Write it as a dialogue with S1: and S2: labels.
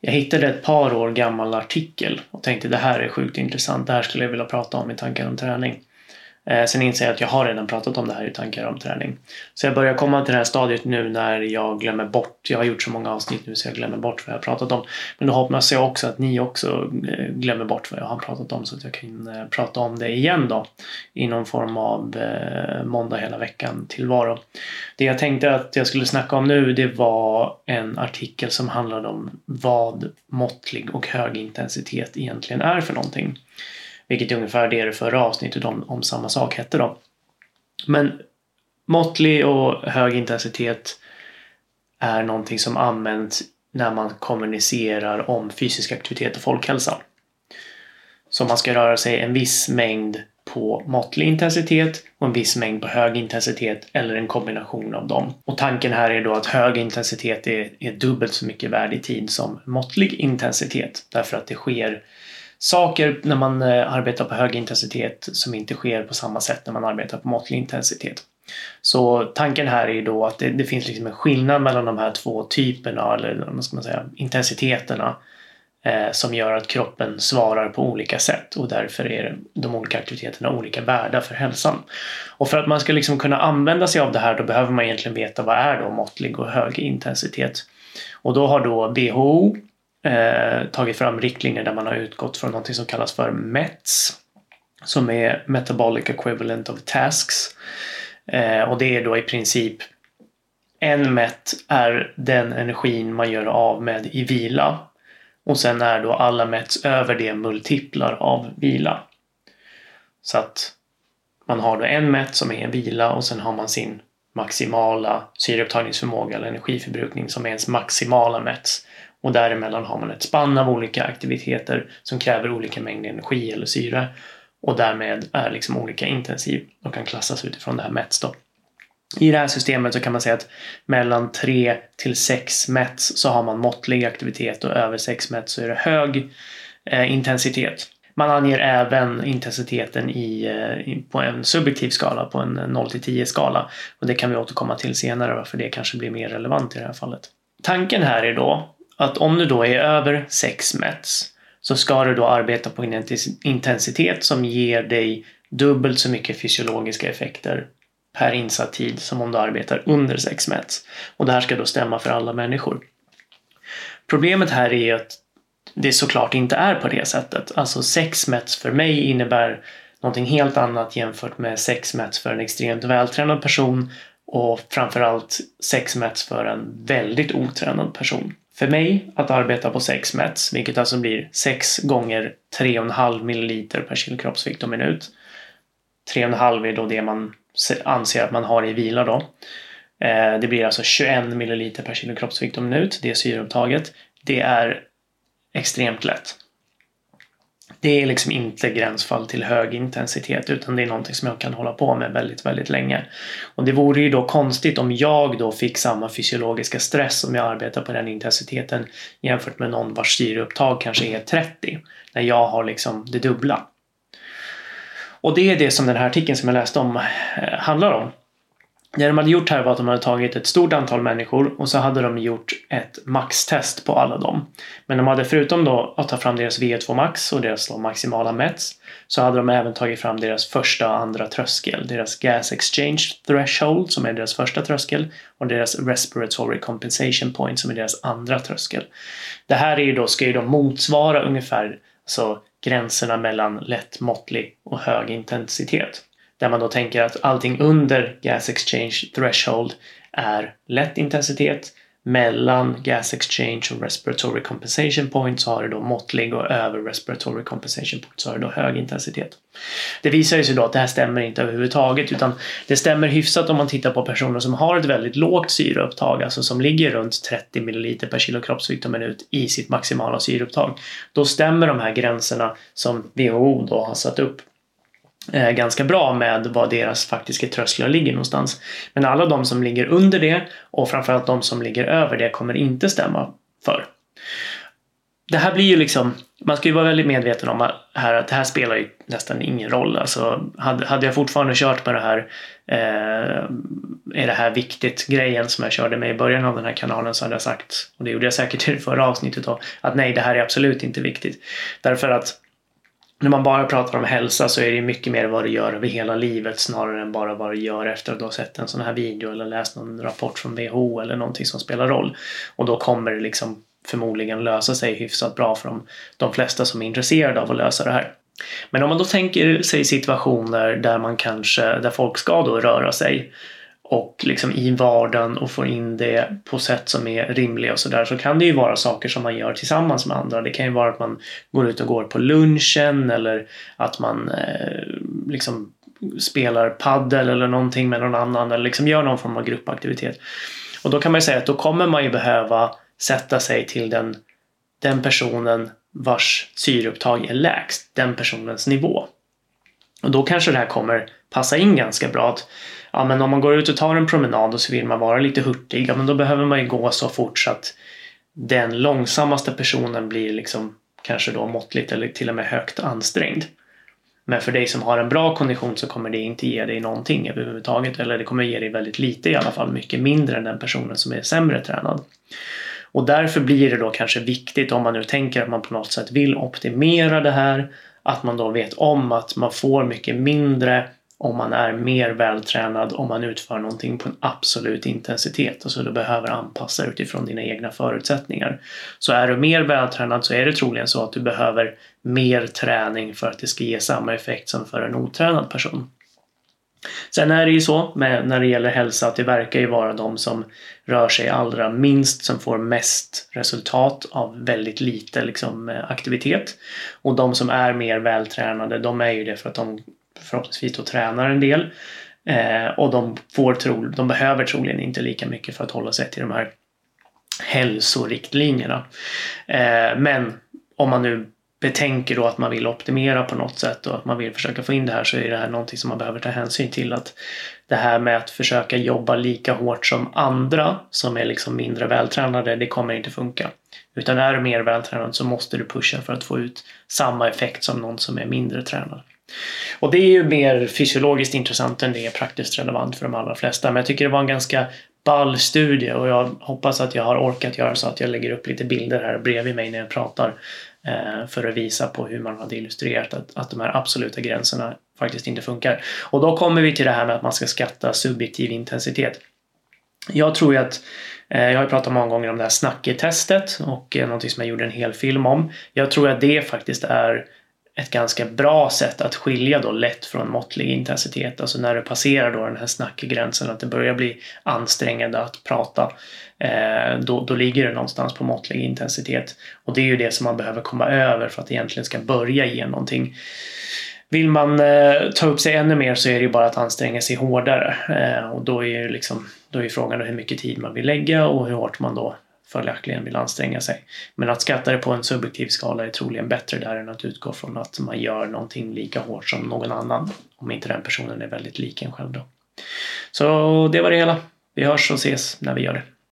S1: Jag hittade ett par år gammal artikel och tänkte det här är sjukt intressant. Det här skulle jag vilja prata om i tankar om träning. Eh, sen inser jag att jag har redan pratat om det här i tankar om träning. Så jag börjar komma till det här stadiet nu när jag glömmer bort. Jag har gjort så många avsnitt nu så jag glömmer bort vad jag har pratat om. Men då hoppas jag också att ni också eh, glömmer bort vad jag har pratat om så att jag kan eh, prata om det igen då. I någon form av eh, måndag hela veckan tillvaro. Det jag tänkte att jag skulle snacka om nu det var en artikel som handlade om vad måttlig och hög intensitet egentligen är för någonting. Vilket är ungefär det det förra avsnittet om, om samma sak hette då. Men måttlig och hög intensitet är någonting som används när man kommunicerar om fysisk aktivitet och folkhälsa. Så man ska röra sig en viss mängd på måttlig intensitet och en viss mängd på hög intensitet eller en kombination av dem. Och tanken här är då att hög intensitet är, är dubbelt så mycket värd i tid som måttlig intensitet därför att det sker saker när man eh, arbetar på hög intensitet som inte sker på samma sätt när man arbetar på måttlig intensitet. Så tanken här är ju då att det, det finns liksom en skillnad mellan de här två typerna, eller vad ska man säga, intensiteterna eh, som gör att kroppen svarar på olika sätt och därför är de olika aktiviteterna olika värda för hälsan. Och för att man ska liksom kunna använda sig av det här då behöver man egentligen veta vad är då måttlig och hög intensitet. Och då har då WHO eh, tagit fram riktlinjer där man har utgått från något som kallas för METS som är Metabolic Equivalent of Tasks. Eh, och det är då i princip en MET är den energin man gör av med i vila och sen är då alla METs över det multiplar av vila. Så att man har då en MET som är en vila och sen har man sin maximala syreupptagningsförmåga eller energiförbrukning som är ens maximala METs. Och däremellan har man ett spann av olika aktiviteter som kräver olika mängder energi eller syre och därmed är liksom olika intensiv och kan klassas utifrån det här METS då. I det här systemet så kan man säga att mellan 3 till 6 METS så har man måttlig aktivitet och över 6 METS så är det hög eh, intensitet. Man anger även intensiteten i, eh, på en subjektiv skala, på en eh, 0 till 10 skala. Och det kan vi återkomma till senare varför det kanske blir mer relevant i det här fallet. Tanken här är då att om du då är över 6 METS så ska du då arbeta på en intensitet som ger dig dubbelt så mycket fysiologiska effekter per insatt tid som om du arbetar under 6 METS. Och det här ska då stämma för alla människor. Problemet här är att det såklart inte är på det sättet. Alltså 6 METS för mig innebär någonting helt annat jämfört med 6 METS för en extremt vältränad person och framförallt 6 METS för en väldigt otränad person. För mig att arbeta på 6 METS, vilket alltså blir 6 gånger 3,5 milliliter per kilo kroppsvikt och minut. 3,5 är då det man anser att man har i vila då. Eh, det blir alltså 21 milliliter per kilo kroppsvikt och minut, det är syreupptaget. Det är extremt lätt. Det är liksom inte gränsfall till hög intensitet utan det är någonting som jag kan hålla på med väldigt, väldigt länge. Och det vore ju då konstigt om jag då fick samma fysiologiska stress om jag arbetar på den intensiteten jämfört med någon vars syreupptag kanske är 30. När jag har liksom det dubbla. Och det är det som den här artikeln som jag läste om eh, handlar om. Det de hade gjort här var att de hade tagit ett stort antal människor och så hade de gjort ett maxtest på alla dem. Men de hade förutom då att ta fram deras VO2 max och deras maximala METS så hade de även tagit fram deras första och andra tröskel. Deras gas exchange threshold som är deras första tröskel och deras respiratory compensation point som är deras andra tröskel. Det här är ju då, ska ju då motsvara ungefär så gränserna mellan lätt, måttlig och hög intensitet. Där man då tänker att allting under gas exchange threshold är lätt intensitet. Mellan gas exchange och respiratory compensation point så har det då måttlig och över respiratory compensation point så har det då hög intensitet. Det visar sig då att det här stämmer inte överhuvudtaget utan det stämmer hyfsat om man tittar på personer som har ett väldigt lågt syreupptag, alltså som ligger runt 30 ml per kilo kroppsvikt och minut i sitt maximala syreupptag. Då stämmer de här gränserna som WHO då har satt upp eh, ganska bra med vad deras faktiska trösklar ligger någonstans. Men alla de som ligger under det och framförallt de som ligger över det kommer inte stämma för. det här blir ju liksom, man ska ju vara väldigt medveten om att, här, att det här spelar ju nästan ingen roll. Alltså, hade, hade jag fortfarande kört med det här, eh, är det här viktigt grejen som jag körde med i början av den här kanalen så hade jag sagt, och det gjorde jag säkert i det förra avsnittet då, att nej, det här är absolut inte viktigt. Därför att när man bara pratar om hälsa så är det mycket mer vad du gör över hela livet snarare än bara vad du gör efter att du har sett en sån här video eller läst någon rapport från WHO eller någonting som spelar roll. Och då kommer det liksom förmodligen lösa sig hyfsat bra för de, de flesta som är intresserade av att lösa det här. Men om man då tänker sig situationer där man kanske, där folk ska då röra sig och liksom i vardagen och få in det på sätt som är rimliga och sådär så kan det ju vara saker som man gör tillsammans med andra. Det kan ju vara att man går ut och går på lunchen eller att man eh, liksom spelar paddel eller någonting med någon annan eller liksom gör någon form av gruppaktivitet. Och då kan man ju säga att då kommer man ju behöva sätta sig till den, den personen vars syreupptag är lägst, den personens nivå. Och då kanske det här kommer passa in ganska bra. Att, ja, men om man går ut och tar en promenad och så vill man vara lite hurtig, ja, men då behöver man ju gå så fort så att den långsammaste personen blir liksom kanske då måttligt eller till och med högt ansträngd. Men för dig som har en bra kondition så kommer det inte ge dig någonting överhuvudtaget. Eller det kommer ge dig väldigt lite i alla fall. Mycket mindre än den personen som är sämre tränad. Och därför blir det då kanske viktigt om man nu tänker att man på något sätt vill optimera det här. Att man då vet om att man får mycket mindre om man är mer vältränad om man utför någonting på en absolut intensitet. Alltså du behöver anpassa utifrån dina egna förutsättningar. Så är du mer vältränad så är det troligen så att du behöver mer träning för att det ska ge samma effekt som för en otränad person. Sen är det ju så med, när det gäller hälsa att det verkar ju vara de som rör sig allra minst som får mest resultat av väldigt lite liksom, aktivitet. Och de som är mer vältränade de är ju det för att de förhoppningsvis då tränar en del. Eh, och de, får tro, de behöver troligen inte lika mycket för att hålla sig till de här hälsoriktlinjerna. Eh, men om man nu betänker då att man vill optimera på något sätt och att man vill försöka få in det här så är det här någonting som man behöver ta hänsyn till att det här med att försöka jobba lika hårt som andra som är liksom mindre vältränade, det kommer inte funka. Utan är du mer vältränad så måste du pusha för att få ut samma effekt som någon som är mindre tränad. Och det är ju mer fysiologiskt intressant än det är praktiskt relevant för de allra flesta. Men jag tycker det var en ganska ball studie och jag hoppas att jag har orkat göra så att jag lägger upp lite bilder här bredvid mig när jag pratar eh, för att visa på hur man hade illustrerat att, att de här absoluta gränserna faktiskt inte funkar. Och då kommer vi till det här med att man ska skatta subjektiv intensitet. Jag tror ju att eh, jag har pratat många gånger om det här snacketestet och eh, någonting som jag gjorde en hel film om. Jag tror att det faktiskt är ett ganska bra sätt att skilja då lätt från måttlig intensitet. Alltså när du passerar då den här snackgränsen, att det börjar bli ansträngande att prata. Eh, då, då ligger det någonstans på måttlig intensitet. Och det är ju det som man behöver komma över för att det egentligen ska börja ge någonting. Vill man eh, ta upp sig ännu mer så är det ju bara att anstränga sig hårdare. Eh, och då är ju liksom, då är frågan hur mycket tid man vill lägga och hur hårt man då följaktligen vill anstränga sig. Men att skatta det på en subjektiv skala är troligen bättre där än att utgå från att man gör någonting lika hårt som någon annan. Om inte den personen är väldigt lik en själv då. Så det var det hela. Vi hörs och ses när vi gör det.